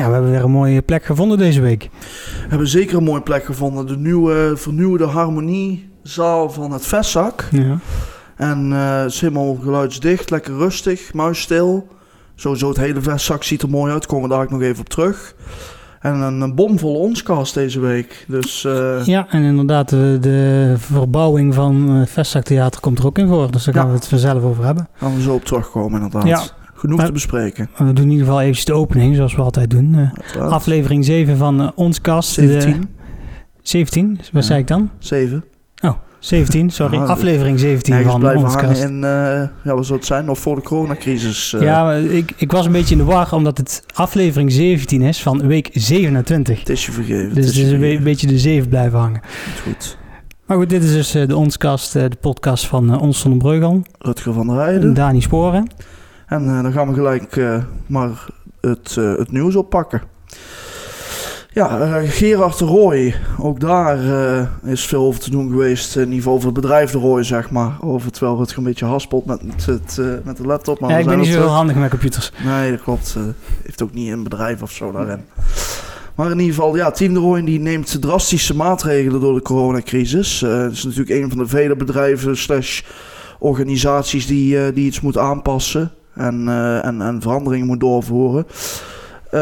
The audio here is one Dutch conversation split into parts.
Ja, we hebben weer een mooie plek gevonden deze week. We hebben zeker een mooie plek gevonden. De nieuwe vernieuwde harmoniezaal van het Vestzak. Ja. En eh, het is helemaal geluidsdicht, lekker rustig, muisstil. Sowieso het hele Vestzak ziet er mooi uit, komen we daar ook nog even op terug. En een, een bomvolle onskast deze week. Dus eh, ja, en inderdaad, de, de verbouwing van het Vestzaktheater komt er ook in voor. Dus daar gaan Ja. we het vanzelf over hebben. gaan we zo op terugkomen inderdaad. Ja. Genoeg Maar- te bespreken. We doen in ieder geval eventjes de opening, zoals we altijd doen. Eh, aflevering 7 van eh, Ons Kast. de- 17, 17, wat Ja. zei ik dan? 7. 17, sorry. Ja, aflevering 17 Nergens van Ons Kast. in, eh, ja, wat zou het zijn? Nog voor de coronacrisis. Ja, ik, ik was een beetje in de war, omdat het aflevering 17 is van week 27. Het is je vergeven. Dus het is een be- beetje de 7 blijven hangen. Goed. Maar goed, dit is dus de Onskast, de podcast van Ons van den Breugel. Rutger van der Heijden. Dani Sporen. En eh, dan gaan we gelijk eh, maar het, eh, het nieuws oppakken. Ja, Gerard de Rooij. Ook daar is veel over te doen geweest. In ieder geval over het bedrijf de Rooij, zeg maar. Over terwijl het een beetje haspelt met, het, met de laptop. Maar Ja, ik ben niet zo heel handig met computers. Nee, dat klopt. Eh, heeft ook niet een bedrijf of zo daarin. Maar in ieder geval, ja, Team de Rooij die neemt drastische maatregelen door de coronacrisis. Het is natuurlijk een van de vele bedrijven slash organisaties die, die iets moet aanpassen en, eh, en, en veranderingen moet doorvoeren. Eh,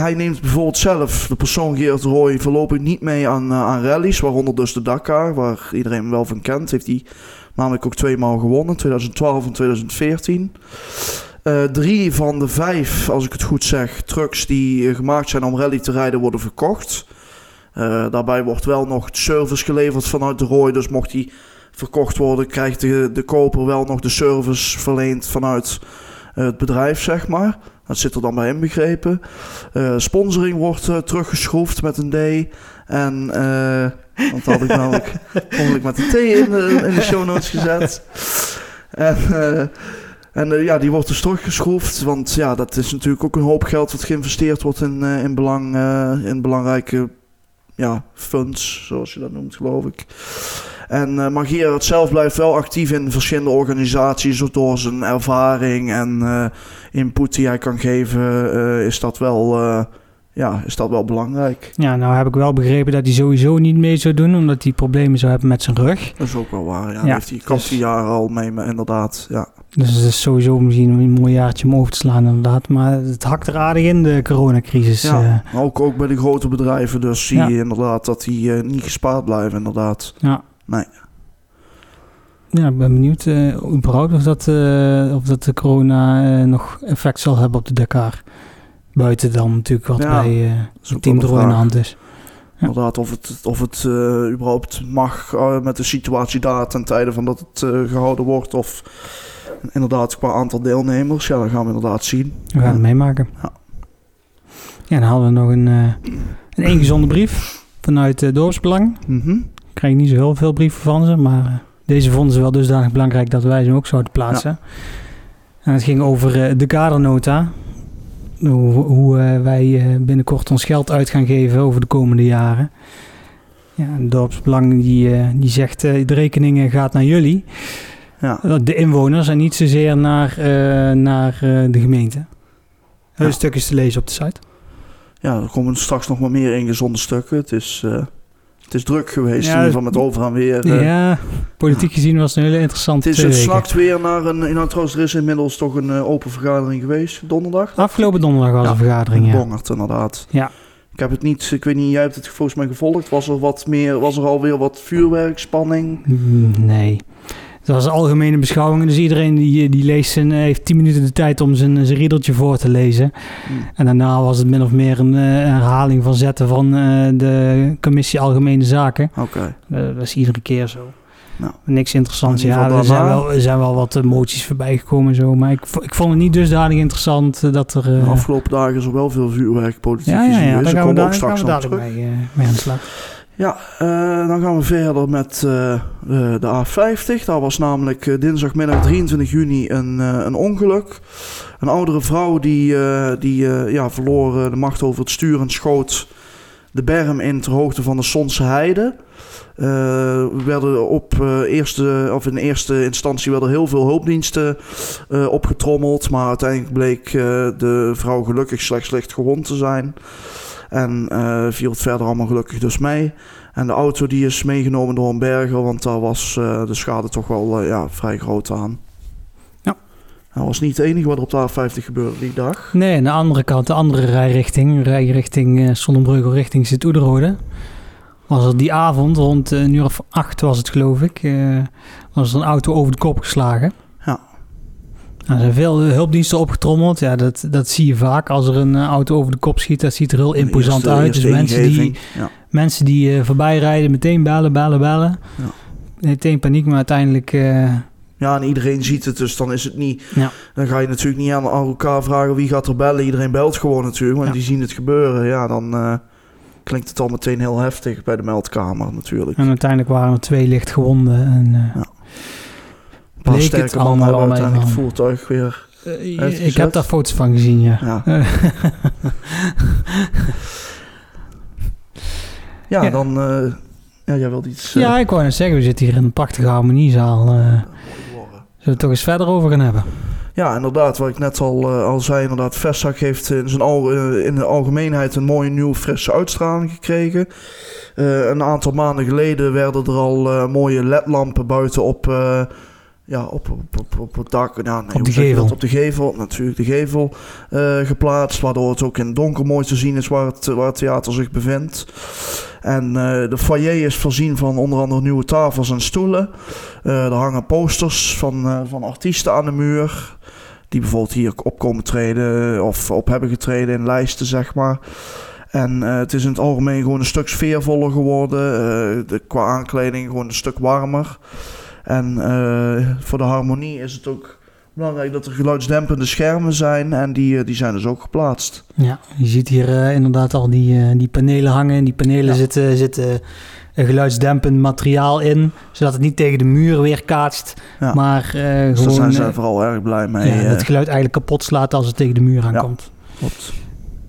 hij neemt bijvoorbeeld zelf, de persoon Geert Rooij, voorlopig niet mee aan, eh, aan rallies, waaronder dus de Dakar, waar iedereen wel van kent. Heeft hij namelijk ook twee maal gewonnen, 2012 en 2014. Eh, drie van de vijf, als ik het goed zeg, trucks die gemaakt zijn om rally te rijden, worden verkocht. Daarbij wordt wel nog service geleverd vanuit de Rooi. Dus mocht die verkocht worden, krijgt de, de koper wel nog de service verleend vanuit het bedrijf, zeg maar. Dat zit er dan bij inbegrepen. Eh, sponsoring wordt eh, teruggeschroefd met een D. En, eh want dat had ik namelijk ongeluk met een T in de, in de show notes gezet. En, eh, en eh, ja, die wordt dus teruggeschroefd. Want ja, dat is natuurlijk ook een hoop geld wat geïnvesteerd wordt in, eh, in, belang, eh, in belangrijke ja, funds, zoals je dat noemt, geloof ik. En uh, maar Gerard zelf blijft wel actief in verschillende organisaties. Door zijn ervaring en eh, input die hij kan geven, eh, is, dat wel, eh, ja, is dat wel belangrijk. Ja, nou heb ik wel begrepen dat hij sowieso niet mee zou doen, omdat hij problemen zou hebben met zijn rug. Dat is ook wel waar. Ja, heeft hij kampt dus- hij jaren al mee, maar inderdaad. Ja. Dus het is sowieso misschien een mooi jaartje om over te slaan inderdaad. Maar het hakt er aardig in, de coronacrisis. Ja, eh. ook, ook bij de grote bedrijven. Dus zie Ja. je inderdaad dat die eh, niet gespaard blijven, inderdaad. ja. Nee. Ja, ik ben benieuwd eh, überhaupt of dat, eh, of dat de corona eh, nog effect zal hebben op de Dakar. Buiten dan natuurlijk wat Ja, bij ook Team Drooi in de hand is. Ja. Inderdaad, of het, of het überhaupt mag met de situatie daar ten tijde van dat het eh, gehouden wordt. Of inderdaad qua aantal deelnemers. Ja, dat gaan we inderdaad zien. We gaan het meemaken. Ja. Ja, dan hadden we nog een, een ingezonde brief vanuit uh, Dorpsbelang. Ik krijg niet zo heel veel brieven van ze, maar eh, deze vonden ze wel dusdanig belangrijk dat wij ze ook zouden plaatsen. En het ging over eh, de kadernota. Hoe, hoe eh, wij binnenkort ons geld uit gaan geven over de komende jaren. Ja, Dorpsbelang die, die zegt de rekening gaat naar jullie, Ja. de inwoners, en niet zozeer naar, naar de gemeente. Heel Ja. stukjes te lezen op de site. ja, er komen straks nog maar meer ingezonde stukken. Het is, het is druk geweest, Ja, in ieder geval met over en weer. eh. ja, politiek gezien was het een hele interessante Het is het snakt weer naar een... Nou, trouwens, er is inmiddels toch een eh, open vergadering geweest, donderdag. Afgelopen donderdag was Ja, een vergadering, In ja. Bongert, inderdaad. Ja. Ik heb het niet, ik weet niet, jij hebt het volgens mij gevolgd. Was er wat meer, was er alweer wat vuurwerkspanning? Mm, Nee. Het was een algemene beschouwing. Dus iedereen die, die leest zijn, heeft 10 minuten de tijd om zijn, zijn riedeltje voor te lezen. Hm. En daarna was het min of meer een eh, herhaling van zetten van eh, de commissie Algemene Zaken. Oké. Eh, dat is iedere keer zo. Nou. Niks interessants. In Ja, er zijn, wel, er zijn wel wat eh, moties voorbij gekomen en zo. Maar ik, ik vond het niet dusdanig interessant eh, dat er... eh, De afgelopen dagen is er wel veel vuurwerk politiek ja, ja, ja, geweest. daar gaan we, komen we daar, ook gaan we straks dadelijk terug. mee, eh, mee aan de slag. Ja, eh, dan gaan we verder met eh, eh, de A50. Daar was namelijk dinsdagmiddag 23 juni een, een ongeluk. Een oudere vrouw die, die ja, verloor de macht over het stuur en schoot de berm in ter hoogte van de Sonse Heide. Werden op, eerste, of in eerste instantie werden heel veel hulpdiensten opgetrommeld. Maar uiteindelijk bleek de vrouw gelukkig slechts licht gewond te zijn. En viel het verder allemaal gelukkig dus mee. En de auto die is meegenomen door een berger, want daar was de schade toch wel ja, vrij groot aan. Dat was niet het enige wat er op de A50 gebeurde die dag. Nee, aan de andere kant, de andere rijrichting, rijrichting Sonnenbrugge richting Sint-Oederode. Was er die avond, rond een uur of acht was het geloof ik, was er een auto over de kop geslagen. Nou, er zijn veel hulpdiensten opgetrommeld. Ja, dat, dat zie je vaak. Als er een uh, auto over de kop schiet, dat ziet er heel imposant eerste, uit. Eerste dus mensen die, ja. mensen die uh, voorbij rijden, meteen bellen, bellen, bellen. Ja. Meteen paniek, maar uiteindelijk ja, en iedereen ziet het, dus dan is het niet... Ja. Dan ga je natuurlijk niet aan, elkaar vragen wie gaat er bellen. Iedereen belt gewoon natuurlijk, want die zien het gebeuren. Ja, dan uh, klinkt het al meteen heel heftig bij de meldkamer natuurlijk. En uiteindelijk waren er twee lichtgewonden en... Ja. Paar sterke mannen hebben uiteindelijk het voertuig weer uh, Ik heb daar foto's van gezien, ja. Ja, ja, ja. dan... ja, jij wilt iets... Ja, ik wou net zeggen, we zitten hier in een prachtige harmoniezaal we het toch eens verder over gaan hebben? Ja, inderdaad, wat ik net al, uh, al zei, inderdaad, Vestzak heeft in, zijn al, uh, in de algemeenheid een mooie nieuwe frisse uitstraling gekregen. Uh, een aantal maanden geleden werden er al mooie ledlampen buiten op, ja, op, op, op, op het dak. Ja, nee, op de gevel. Op de gevel, natuurlijk de gevel geplaatst, waardoor het ook in het donker mooi te zien is waar het, waar het theater zich bevindt. En uh, de foyer is voorzien van onder andere nieuwe tafels en stoelen. Uh, er hangen posters van, van artiesten aan de muur. Die bijvoorbeeld hier op komen treden of op hebben getreden in lijsten, zeg maar. En het is in het algemeen gewoon een stuk sfeervoller geworden. De, qua aankleding gewoon een stuk warmer. En voor de harmonie is het ook belangrijk dat er geluidsdempende schermen zijn en die, die zijn dus ook geplaatst. Ja, je ziet hier uh, inderdaad al die, uh, die panelen hangen. Die panelen zitten, zitten geluidsdempend materiaal in, zodat het niet tegen de muur weer kaatst. Ja. Maar uh, dus gewoon... Daar zijn ze vooral erg blij mee. Ja, het geluid eigenlijk kapot slaat als het tegen de muur aankomt. Ja, klopt.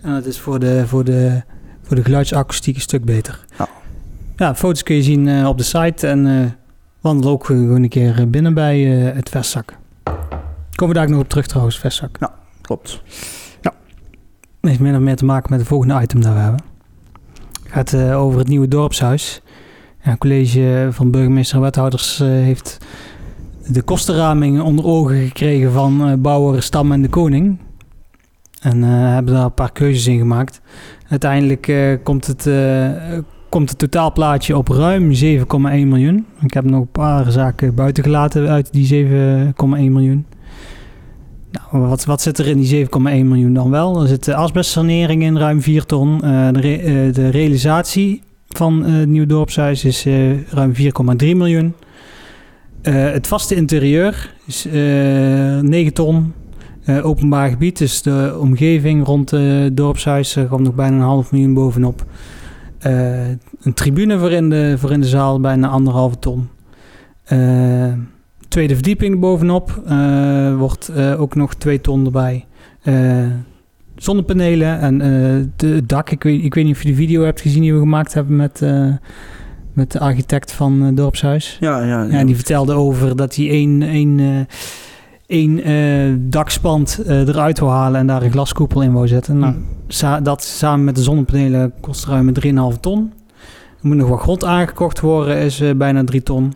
En dat is voor de, voor de, voor de geluidsakoestiek een stuk beter. Ja. Ja, foto's kun je zien op de site en wandel ook gewoon een keer binnen bij het vestzak. Komen we daar nog op terug trouwens, vestzak. Ja, klopt. Ja. Heeft min of meer te maken met het volgende item dat we hebben. Het gaat uh, over het nieuwe dorpshuis. Ja, het college van burgemeester en wethouders uh, heeft de kostenraming onder ogen gekregen van uh, Bouwer, Stam en de Koning. En hebben daar een paar keuzes in gemaakt. Uiteindelijk komt het komt het totaalplaatje op ruim 7,1 miljoen. Ik heb nog een paar zaken buiten gelaten uit die 7,1 miljoen. Nou, wat, wat zit er in die 7,1 miljoen dan wel? Er zit asbestsanering in, ruim 4 ton. Uh, de, re, uh, de, realisatie van uh, het nieuwe dorpshuis is ruim 4,3 miljoen. het vaste interieur is 9 ton. openbaar gebied, dus de omgeving rond het dorpshuis, komt nog bijna een half miljoen bovenop. Een tribune voor in de, voor in de zaal, bijna anderhalve ton tweede verdieping bovenop uh, wordt ook nog twee ton erbij. Zonnepanelen en het dak. Ik weet, ik weet niet of je de video hebt gezien die we gemaakt hebben met, met de architect van het dorpshuis. Ja, ja, ja. die vertelde over dat hij één, één, één dakspand eruit wil halen en daar een glaskoepel in wou zetten. Nou, dat samen met de zonnepanelen kost ruim 3,5 ton. Er moet nog wat grond aangekocht worden, is bijna 3 ton.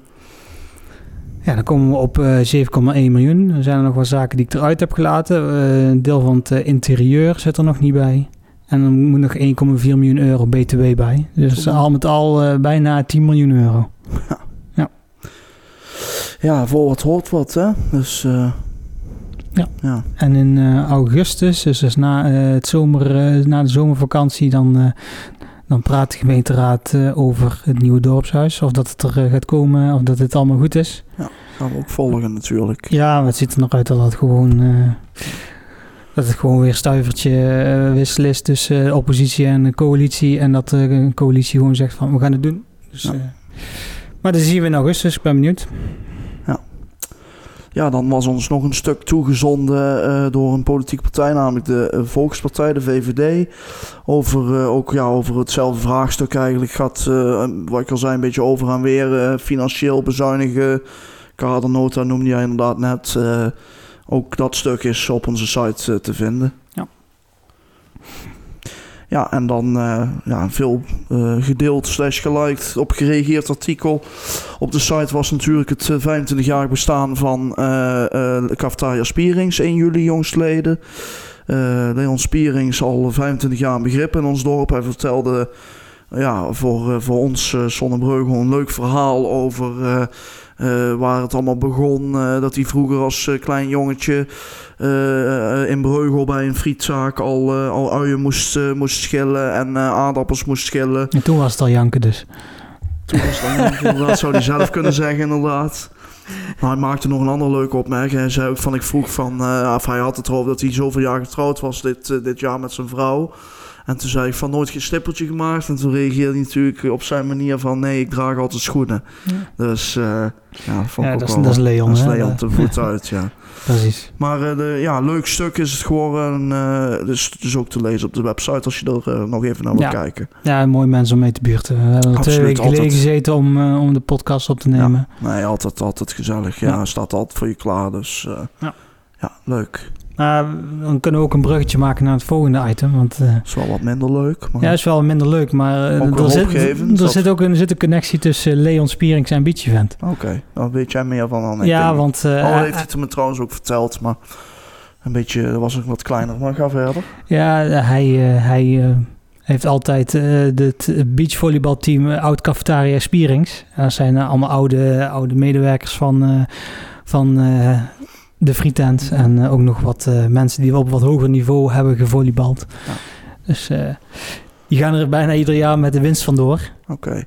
Ja, dan komen we op uh, eh, 7,1 miljoen. Er zijn er nog wat zaken die ik eruit heb gelaten. Uh, een deel van het uh, interieur zit er nog niet bij. En dan moet nog 1,4 miljoen euro BTW bij. Dus al met al bijna 10 miljoen euro. Ja. voor wat hoort wat, hè? Dus... Ja. ja. En in augustus, dus, dus na, het zomer, na de zomervakantie, dan, dan praat de gemeenteraad over het nieuwe dorpshuis. Of dat het er gaat komen, of dat het allemaal goed is. Ja, gaan we ook volgen natuurlijk. Ja, het ziet er nog uit dat het gewoon... Dat het gewoon weer stuivertje wissel is tussen oppositie en coalitie. En dat een coalitie gewoon zegt van, we gaan het doen. Dus, ja. maar dat zien we in augustus, ik ben benieuwd. Ja. dan was ons nog een stuk toegezonden eh, door een politieke partij, namelijk de eh, Volkspartij, de VVD. Over, eh, ook ja, over hetzelfde vraagstuk eigenlijk gaat, wat ik al zei, een beetje over en weer. financieel bezuinigen, kadernota noemde jij inderdaad net. Ook dat stuk is op onze site te vinden. Ja. En dan eh, ja, veel eh, gedeeld slash geliked op gereageerd artikel. Op de site was natuurlijk het eh, 25-jarig bestaan van eh eh Cafetaria Spierings, 1 juli jongstleden. Eh Leon Spierings al 25 jaar een begrip in ons dorp. Hij vertelde ja, voor, eh, voor ons eh Zonnebreugel een leuk verhaal over eh, eh, waar het allemaal begon. eh, dat hij vroeger als eh, klein jongetje in Breugel bij een frietzaak al, al uien moest, moest schillen en aardappels moest schillen. En toen was het al janken dus. Toen was dat inderdaad, zou hij zelf kunnen zeggen inderdaad. Maar hij maakte nog een andere leuke opmerking. Hij zei ook van, ik vroeg van, of hij had het erover dat hij zoveel jaar getrouwd was dit, dit jaar met zijn vrouw. En toen zei ik van nooit geen stippertje gemaakt. En toen reageerde hij natuurlijk op zijn manier van nee, ik draag altijd schoenen. Dus eh, ja, vond Ja, ik ook dat is, dat is Leon. dat is? Leon te voet uit, ja. Precies. Maar eh, de, ja, leuk stuk is het geworden. eh dus, dus ook te lezen op de website als je er nog even naar wil Ja. kijken. Ja, een mooi mens om mee te buurten. We hebben er twee Absoluut, weken geleden gezeten om, om de podcast op te nemen. Nee, altijd, altijd gezellig. Ja, Ja. staat altijd voor je klaar. Dus Ja. ja, leuk. Maar dan kunnen we ook een bruggetje maken naar het volgende item. Want eh, Is wel wat minder leuk. Maar ja, is wel minder leuk. Maar eh, er, zit, er zit ook een, zit een connectie tussen Leon Spierings en Beach Event. Oké, dan weet jij meer van dan ik. ja, denk want eh, Al hij- heeft hij het me trouwens ook verteld, maar een beetje dat was ook wat kleiner. Maar ga verder. Ja, hij, hij heeft altijd het beachvolleybalteam Oud Cafetaria Spierings. Dat zijn allemaal oude, oude medewerkers van, van de Frietent. En eh, ook nog wat eh, mensen die op wat hoger niveau hebben gevolleybald. Ja. Dus eh, die gaan er bijna ieder jaar met de winst vandoor. Oké.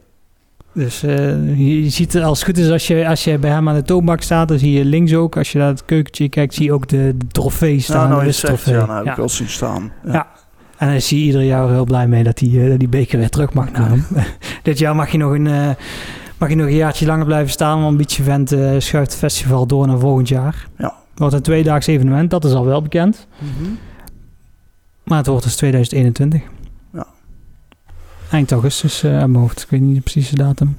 Dus je, je ziet als het goed is, als je, als je bij hem aan de toonbank staat, dan zie je links ook, als je naar het keukentje kijkt, zie je ook de, de trofee staan. Ja, nou je zegt, ja, nou heb Ja. ik wel zien staan. Ja. Ja. En daar is hij ieder jaar heel blij mee dat hij dat die beker weer terug mag naar hem. Dit jaar mag je nog een, mag je nog een jaartje langer blijven staan, want Beach Event eh, schuift het festival door naar volgend jaar. Ja. Wordt een tweedaags evenement, dat is al wel bekend. Mhm. Maar het wordt dus 2021. Ja. Eind augustus uh, aan mijn hoofd. Ik weet niet de precieze datum.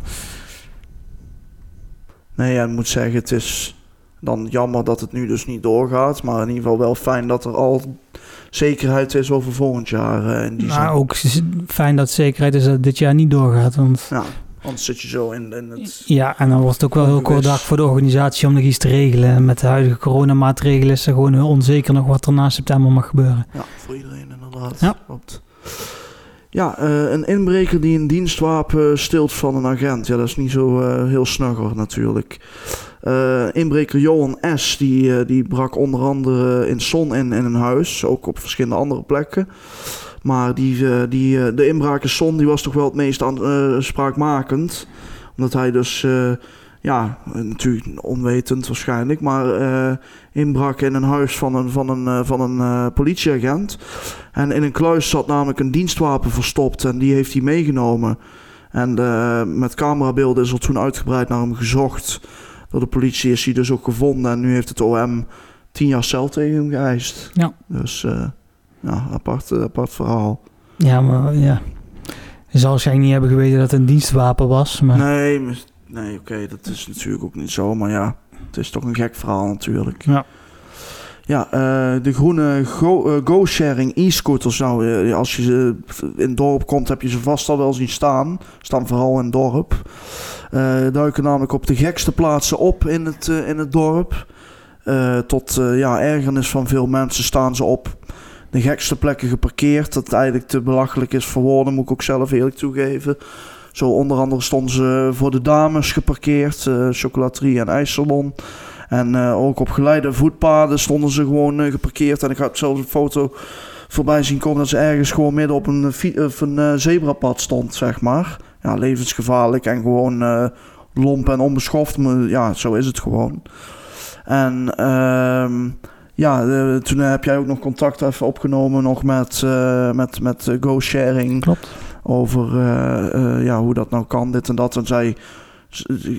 Nee, ja, ik moet zeggen, het is dan jammer dat het nu dus niet doorgaat. Maar in ieder geval wel fijn dat er al zekerheid is over volgend jaar. eh, in die Maar zin. ook fijn dat zekerheid is dat dit jaar niet doorgaat. Want Ja, anders zit je zo in, in het... ja, en dan wordt het ook wel heel kort dag voor de organisatie om nog iets te regelen. En met de huidige coronamaatregelen is er gewoon heel onzeker nog wat er na september mag gebeuren. Ja, voor iedereen inderdaad. Ja. Klopt. Ja, eh, een inbreker die een dienstwapen steelt van een agent. Ja, dat is niet zo eh, heel snugger natuurlijk. Eh, inbreker Johan S. Die, die brak onder andere in Son in, in een huis. Ook op verschillende andere plekken. Maar die, eh, die, eh, de inbraak in Son die was toch wel het meest aan, eh, spraakmakend. Omdat hij dus... ja, natuurlijk onwetend waarschijnlijk, maar eh, inbrak in een huis van een, van een, van een politieagent. En in een kluis zat namelijk een dienstwapen verstopt en die heeft hij meegenomen. En met camerabeelden is er toen uitgebreid naar hem gezocht. Door de politie is hij dus ook gevonden en nu heeft het OM tien jaar cel tegen hem geëist. Ja. Dus ja, apart, eh, apart verhaal. Ja, maar ja. Je zal waarschijnlijk niet hebben geweten dat het een dienstwapen was. Maar Nee, nee oké, dat is natuurlijk ook niet zo, maar ja, het is toch een gek verhaal natuurlijk. Ja. Ja, eh, de groene go- eh, go-sharing e-scooters. Als je ze in het dorp komt, heb je ze vast al wel zien staan. Staan vooral in het dorp. Eh, duiken namelijk op de gekste plaatsen op in het, in het dorp. Tot ja, ergernis van veel mensen staan ze op de gekste plekken geparkeerd. Dat eigenlijk te belachelijk is voor woorden, moet ik ook zelf eerlijk toegeven. Zo onder andere stonden ze voor de dames geparkeerd, eh chocolaterie en ijssalon. En eh, ook op geleide voetpaden stonden ze gewoon eh, geparkeerd. En ik had zelfs een foto voorbij zien komen dat ze ergens gewoon midden op een, of een zebrapad stond, zeg maar. Ja, levensgevaarlijk en gewoon lomp en onbeschoft. Maar ja, zo is het gewoon. En ehm, ja, eh, toen heb jij ook nog contact even opgenomen nog met, eh, met, met eh, Go Sharing klopt. over eh, eh, ja, hoe dat nou kan, dit en dat. En zij,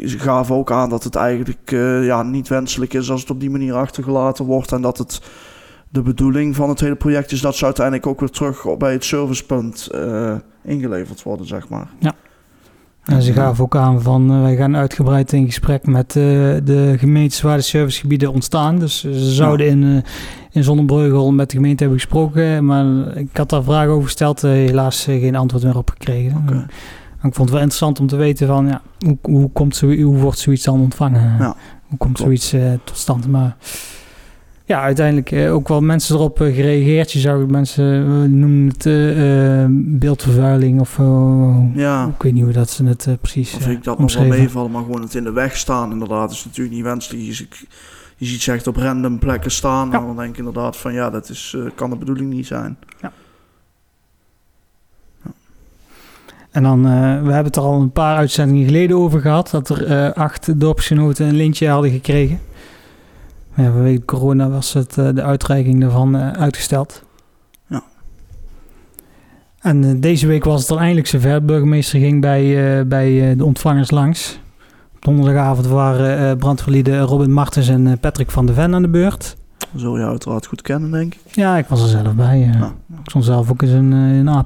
gaven ook aan dat het eigenlijk eh, ja, niet wenselijk is als het op die manier achtergelaten wordt. En dat het de bedoeling van het hele project is dat ze uiteindelijk ook weer terug bij het servicepunt eh, ingeleverd worden, zeg maar. En ze gaven ook aan van eh, wij gaan uitgebreid in gesprek met eh, de gemeentes waar de servicegebieden ontstaan. Dus ze zouden in, eh, in Zonnebreugel met de gemeente hebben gesproken. Maar ik had daar vragen over gesteld, helaas geen antwoord meer op gekregen. En ik vond het wel interessant om te weten van ja, hoe, hoe, komt zo, hoe wordt zoiets dan ontvangen? Ja, hoe komt klopt. zoiets tot stand? Maar ja, uiteindelijk eh, ook wel mensen erop eh, gereageerd. Je zou mensen eh, noemen het beeldvervuiling of eh, Ja, ik weet niet hoe dat ze het precies vind ik dat nog wel meevallen, maar gewoon het in de weg staan inderdaad is natuurlijk niet wenselijk. Je, ziet- je ziet ze echt op random plekken staan Ja. en dan denk ik inderdaad van ja, dat is, kan de bedoeling niet zijn. En dan, eh, we hebben het er al een paar uitzendingen geleden over gehad, dat er eh, acht dorpsgenoten een lintje hadden gekregen. Ja, vanwege corona was het, eh, de uitreiking daarvan eh, uitgesteld. Ja. En eh, deze week was het dan eindelijk zover. De burgemeester ging bij, bij de ontvangers langs. Op donderdagavond waren brandweerlieden Robin Martens en Patrick van de Ven aan de beurt. Zul je uiteraard goed kennen, denk ik. Ja, ik was er zelf bij. Ja. Ik stond zelf ook eens een, een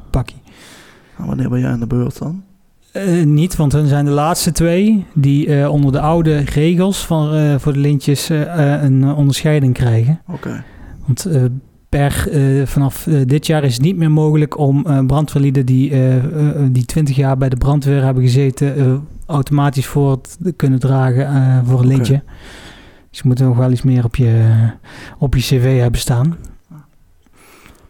wanneer ben jij in de beurt dan? Eh, niet, want hun zijn de laatste twee die eh, onder de oude regels van, eh, voor de lintjes een onderscheiding krijgen. Oké, Want per, vanaf dit jaar is het niet meer mogelijk om brandweerlieden die, die 20 jaar bij de brandweer hebben gezeten, automatisch voor te kunnen dragen voor een lintje. Dus je moet nog wel iets meer op je, op je cv hebben staan.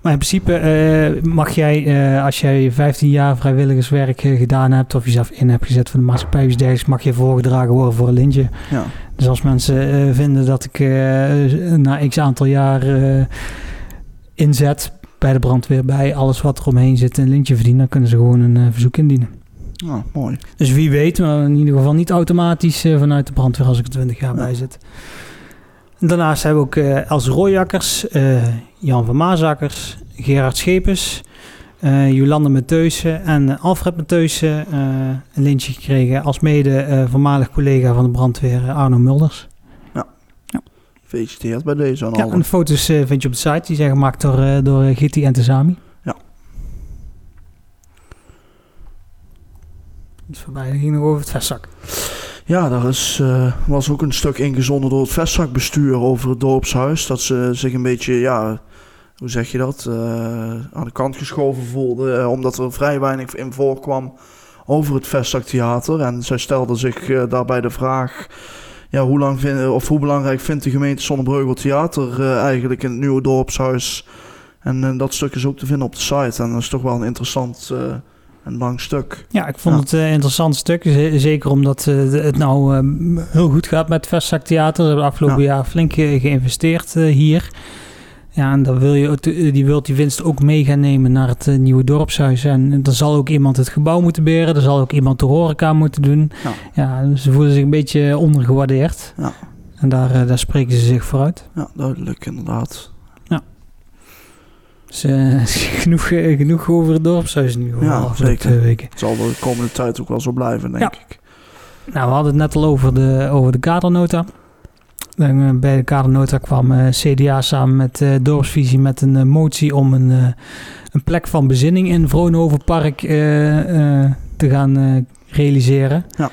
Maar in principe eh, mag jij, eh, als jij 15 jaar vrijwilligerswerk eh, gedaan hebt of jezelf in hebt gezet voor de maatschappij dergelijks, mag je voorgedragen worden voor een lintje. ja. Dus als mensen vinden dat ik na x aantal jaar inzet bij de brandweer, bij alles wat er omheen zit, een lintje verdienen, dan kunnen ze gewoon een verzoek indienen. Nou, mooi. Dus wie weet, maar in ieder geval niet automatisch vanuit de brandweer als ik er 20 jaar Ja. bij zit. Daarnaast hebben we ook Els Rooijakkers, Jan van Maasakkers, Gerard Schepers, eh Jolande Meteusen en eh, Alfred Meteusen eh, een lintje gekregen als mede voormalig collega van de brandweer Arno Mulders. Gefeliciteerd bij deze aan Ja, en de foto's vind je op de site. Die zijn gemaakt door, door Gitti en Tezami. Ja. Iets voorbij, ging nog over het vestzak. Ja, daar is, eh, was ook een stuk ingezonden door het vestzakbestuur over het dorpshuis. Dat ze zich een beetje, ja, hoe zeg je dat, eh, aan de kant geschoven voelden. eh, omdat er vrij weinig in voorkwam over het vestzaktheater. En zij stelden zich daarbij de vraag... Ja, hoe, lang of hoe belangrijk vindt de gemeente Zonnebreugel Theater eigenlijk in het nieuwe dorpshuis? En dat stuk is ook te vinden op de site. En dat is toch wel een interessant eh, en lang stuk. Ja, ik vond Ja. het een interessant stuk. Zeker omdat eh, het nou eh, heel goed gaat met het Vestzaktheater. Ze hebben afgelopen jaar flink eh, geïnvesteerd eh, hier. Ja, en dan wil je, eh, die wilt die winst ook mee gaan nemen naar het eh, nieuwe dorpshuis. En er zal ook iemand het gebouw moeten beren. Er zal ook iemand de horeca moeten doen. Ja. Ja, ze voelen zich een beetje ondergewaardeerd. Ja. En daar, eh, daar spreken ze zich voor uit. Ja, duidelijk inderdaad. Dus genoeg, eh, genoeg over het dorpshuis nu. Ja, zeker. twee weken. Het zal de komende tijd ook wel zo blijven, denk Ja. ik. Nou, we hadden het net al over de, over de kadernota. Eh, Bij de kadernota kwam eh, CDA samen met Dorpsvisie met een motie om een, een plek van bezinning in Vroonhovenpark te gaan realiseren. Ja.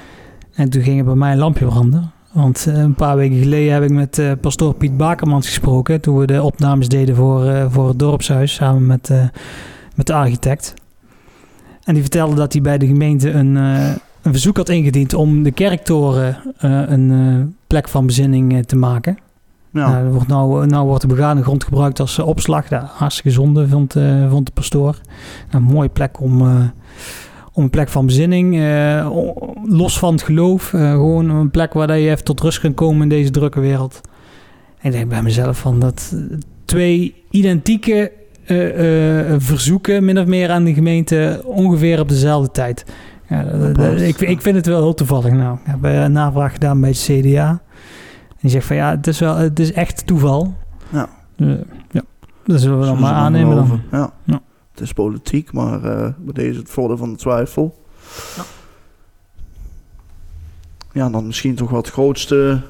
En toen ging er bij mij een lampje branden. Want eh, een paar weken geleden heb ik met eh, pastoor Piet Bakermans gesproken. Toen we de opnames deden voor, eh, voor het dorpshuis samen met, met de architect. En die vertelde dat hij bij de gemeente een, een verzoek had ingediend om de kerktoren een plek van bezinning te maken. Ja, Nou, er wordt nou, nou wordt de begane grond gebruikt als opslag. Ja, hartstikke zonde, vond, vond de pastoor. Nou, een mooie plek om, om een plek van bezinning. eh, los van het geloof. eh, gewoon een plek waar dat je even tot rust kunt komen in deze drukke wereld. En ik denk bij mezelf van dat eh, twee identieke eh, eh, verzoeken, min of meer aan de gemeente, ongeveer op dezelfde tijd. Ja, dat- dat- past, ik, ik vind het wel heel toevallig. Nou, ik heb eh, een navraag gedaan bij het CDA. En die zegt van ja, het is, wel, het is echt toeval. Ja. Eh, ja. Dat zullen we dan maar aannemen dan. Ja. Het is politiek, maar eh bij deze het voordeel van de twijfel. Ja, dan misschien toch wel het grootste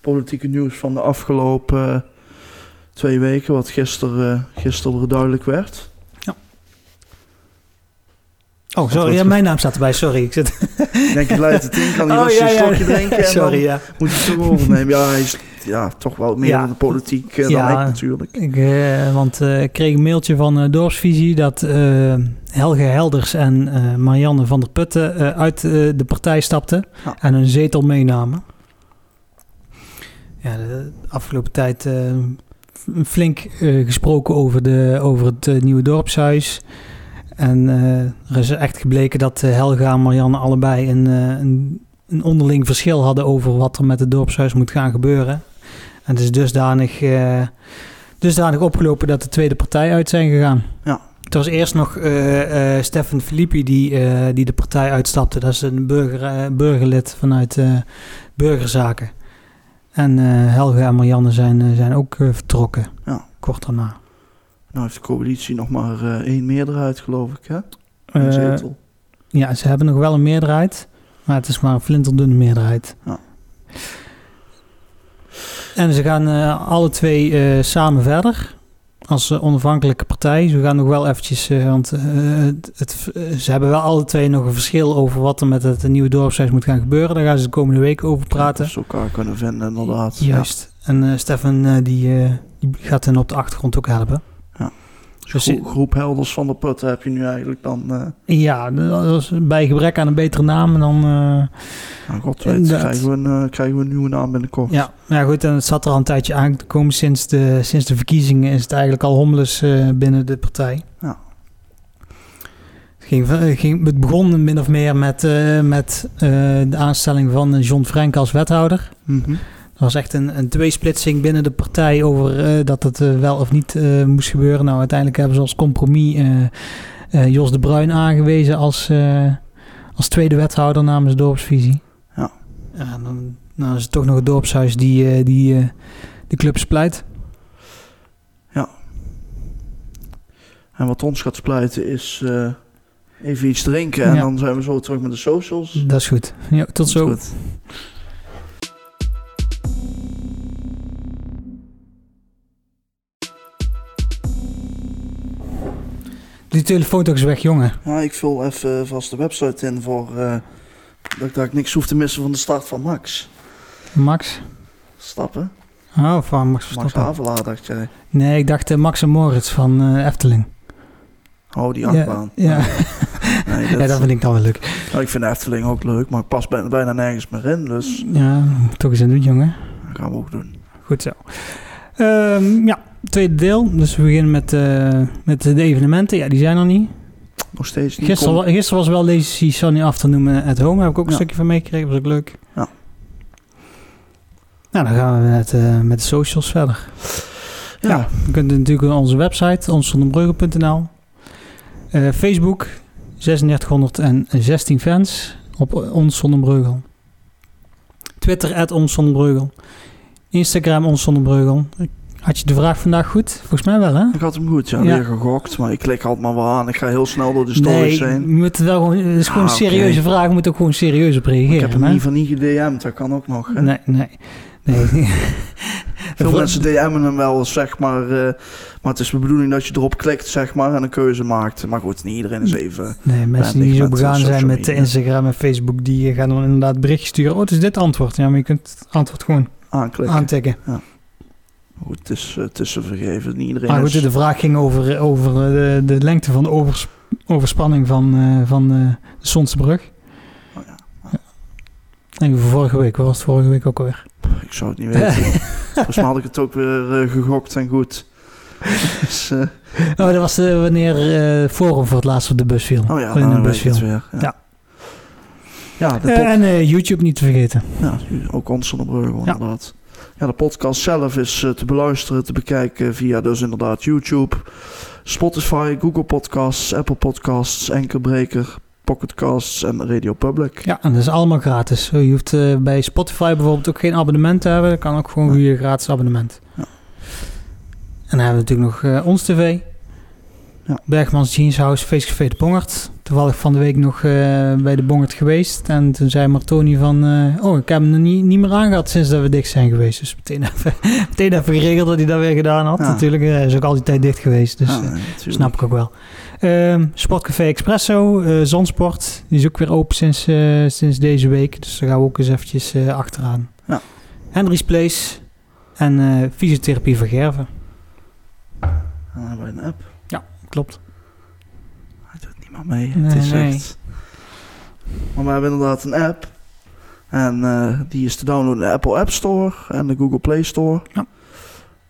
politieke nieuws van de afgelopen eh, twee weken, wat gisteren, uh, gisteren duidelijk werd. Oh, sorry, ja, mijn naam staat erbij, sorry. Ik zit... Denk je leidt het in, kan hij oh, ja, een slokje drinken en sorry, ja. moet je het toch overnemen. Ja, hij is ja, toch wel meer ja, de politiek uh, dan ik natuurlijk. Ik, uh, want uh, ik kreeg een mailtje van Dorpsvisie dat Helge Helders en Marianne van der Putten uit de partij stapten en een zetel meenamen. Ja, de afgelopen tijd flink gesproken over, de, over het nieuwe dorpshuis. En er is echt gebleken dat Helga en Marianne allebei een, een, een onderling verschil hadden over wat er met het dorpshuis moet gaan gebeuren. En het is dusdanig, dusdanig opgelopen dat de tweede partij uit zijn gegaan. Ja. Het was eerst nog uh, uh, Stefan Filippi die, die de partij uitstapte. Dat is een burger, burgerlid vanuit Burgerzaken. En Helge en Marianne zijn, zijn ook vertrokken. Ja. Kort daarna. Nou heeft de coalitie nog maar één meerderheid, geloof ik, hè? Een zetel. Ja, ze hebben nog wel een meerderheid. Maar het is maar een flinterdunne meerderheid. Ja. En ze gaan uh, alle twee samen verder als onafhankelijke partij. Ze gaan nog wel eventjes, want het, het, ze hebben wel alle twee nog een verschil over wat er met het nieuwe dorpshuis moet gaan gebeuren. Daar gaan ze de komende week over praten. Ja, ze elkaar kunnen vinden, inderdaad. Juist. Ja. En Stefan die, die gaat hen op de achtergrond ook helpen. Dus groep Helders van de Put heb je nu eigenlijk dan... Uh... Ja, bij gebrek aan een betere naam dan... Uh, nou, God weet, krijgen we, een, uh, krijgen we een nieuwe naam binnenkort. Ja, ja, goed, en het zat er al een tijdje aan te komen. Sinds de, sinds de verkiezingen is het eigenlijk al hommeles binnen de partij. Ja. Het, ging, ging, het begon min of meer met, met de aanstelling van John Frank als wethouder. Mm was echt een, een tweesplitsing binnen de partij over uh, dat het uh, wel of niet uh, moest gebeuren. Nou, uiteindelijk hebben ze als compromis Jos de Bruin aangewezen als, als tweede wethouder namens dorpsvisie. Ja. ja dan, dan is het toch nog het dorpshuis die, die de club splijt. Ja. En wat ons gaat splijten is even iets drinken en dan zijn we zo terug met de socials. Dat is goed. Ja, tot zo. Die telefoon toch eens weg, jongen. Ja, ik vul even vast de website in voor uh, dat, dat ik niks hoef te missen van de start van Max. Max? Stappen. Oh, van Max Verstappen. Max Havelaar, dacht jij? Nee, ik dacht uh, Max en Moritz van uh, Efteling. Oh, die achtbaan. Ja, ja. nee, dat, ja, dat vind ik dan wel leuk. Nou, ik vind Efteling ook leuk, maar ik pas bijna, bijna nergens meer in, dus... Ja, toch eens aan doen, jongen. Dat gaan we ook doen. Goed zo. Um, ja, tweede deel. Dus we beginnen met, uh, met de evenementen. Ja, die zijn er niet. Nog steeds niet. Gisteren, gisteren was wel deze Sunny Afternoon at Home. Daar heb ik ook een stukje van meegekregen. was ook leuk. Ja. Nou, dan gaan we met, uh, met de socials verder. Ja. ja. je kunt natuurlijk onze website, onsonderbrugge.nl. Uh, eh, Facebook, 3616 fans op Ons. Twitter, at Ons. Instagram, Ons Zonnebreugel. Had je de vraag vandaag goed? Volgens mij wel, hè? Ik had hem goed, ja. Weer gegokt, maar ik klik altijd maar wel aan. Ik ga heel snel door de stories nee, heen. Je moet wel gewoon, het is gewoon ah, een serieuze vraag. Je moet ook gewoon serieus op reageren. Ik heb hem niet van niet gedM'd, dat kan ook nog. Hè? Nee, nee. nee. Veel mensen DM'en hem wel, zeg maar. Uh, maar het is de bedoeling dat je erop klikt, zeg maar, en een keuze maakt. Maar goed, niet iedereen is even... Nee, mensen die zo begaan zijn met Instagram en Facebook, die gaan dan inderdaad berichtjes sturen. Oh, het is dit antwoord. Ja, maar je kunt het antwoord gewoon aanklikken. aantikken. Ja. Goed, het is, het is te vergeven. Niet iedereen maar goed, is... de vraag ging over, over de, de lengte van de overs, overspanning van, uh, van uh, de Sonsebrug. Oh ja. En vorige week, was het vorige week ook alweer? Ik zou het niet weten. Volgens mij had ik het ook weer uh, gegokt en goed. dus, oh, dat was wanneer Forum voor het laatst op de bus viel. Oh ja, in de bus viel. Weer, ja. ja. Ja de en YouTube niet te vergeten. Ja, ook ons zonder inderdaad. Ja, de podcast zelf is uh, te beluisteren, te bekijken via dus inderdaad YouTube, Spotify, Google Podcasts, Apple Podcasts, Anchorbreaker, Pocketcasts en Radio Public. Ja, en dat is allemaal gratis. Je hoeft uh, bij Spotify bijvoorbeeld ook geen abonnement te hebben. Dat kan ook gewoon via gratis abonnement. Ja. En dan hebben we natuurlijk nog uh, Ons TV. Ja. Bergmans Jeans House, Feestcafé de Pongert. Toevallig van de week nog eh, bij de Bongert geweest. En toen zei Martoni van... eh, oh, ik heb hem niet, niet meer aangehad sinds dat we dicht zijn geweest. Dus meteen even, meteen even geregeld dat hij dat weer gedaan had. Ja. Natuurlijk, eh, hij is ook altijd tijd dicht geweest. Dus Ja, snap ik ook wel. Ehm, Sportcafé Expresso, Zonsport. Die is ook weer open sinds, sinds deze week. Dus daar gaan we ook eens eventjes achteraan. Ja. Henry's Place. En fysiotherapie van Gerven. Dan hebben we een app. Klopt. Niet meer mee. Nee, het is nee. echt... Maar we hebben inderdaad een app. En eh, die is te downloaden in de Apple App Store en de Google Play Store. Ja.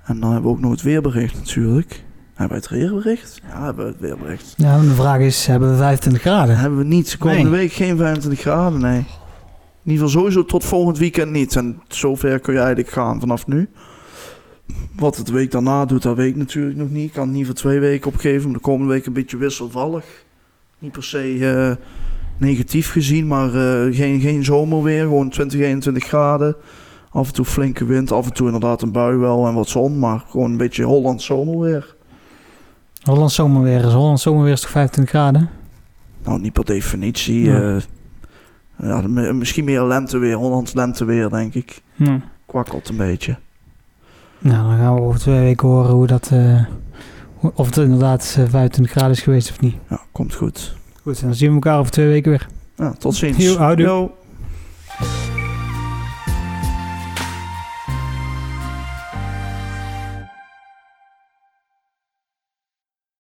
En dan hebben we ook nog het weerbericht natuurlijk. Hebben we het weerbericht? Ja, hebben we het weerbericht. Nou, de vraag is, hebben we 25 graden? Hebben we niet. Komende Nee. week geen 25 graden, nee. In ieder geval sowieso tot volgend weekend niet. En zover kun je eigenlijk gaan vanaf nu. Wat het week daarna doet, dat weet ik natuurlijk nog niet. Ik kan het niet voor twee weken opgeven. Maar de komende week een beetje wisselvallig. Niet per se eh, negatief gezien, maar eh, geen, geen zomerweer. Gewoon 20, 21 graden. Af en toe flinke wind, af en toe inderdaad een bui wel en wat zon. Maar gewoon een beetje Holland zomerweer. Hollands zomerweer is Hollands zomerweer is toch 25 graden? Nou, niet per definitie. Ja. eh, ja, m- misschien meer lenteweer, Hollands lenteweer, denk ik. Ja. Kwakkelt een beetje. Nou, dan gaan we over twee weken horen hoe dat, of het inderdaad eh, 25 graden is geweest of niet. Ja, komt goed. Goed, dan zien we elkaar over twee weken weer. Ja, tot ziens. Yo.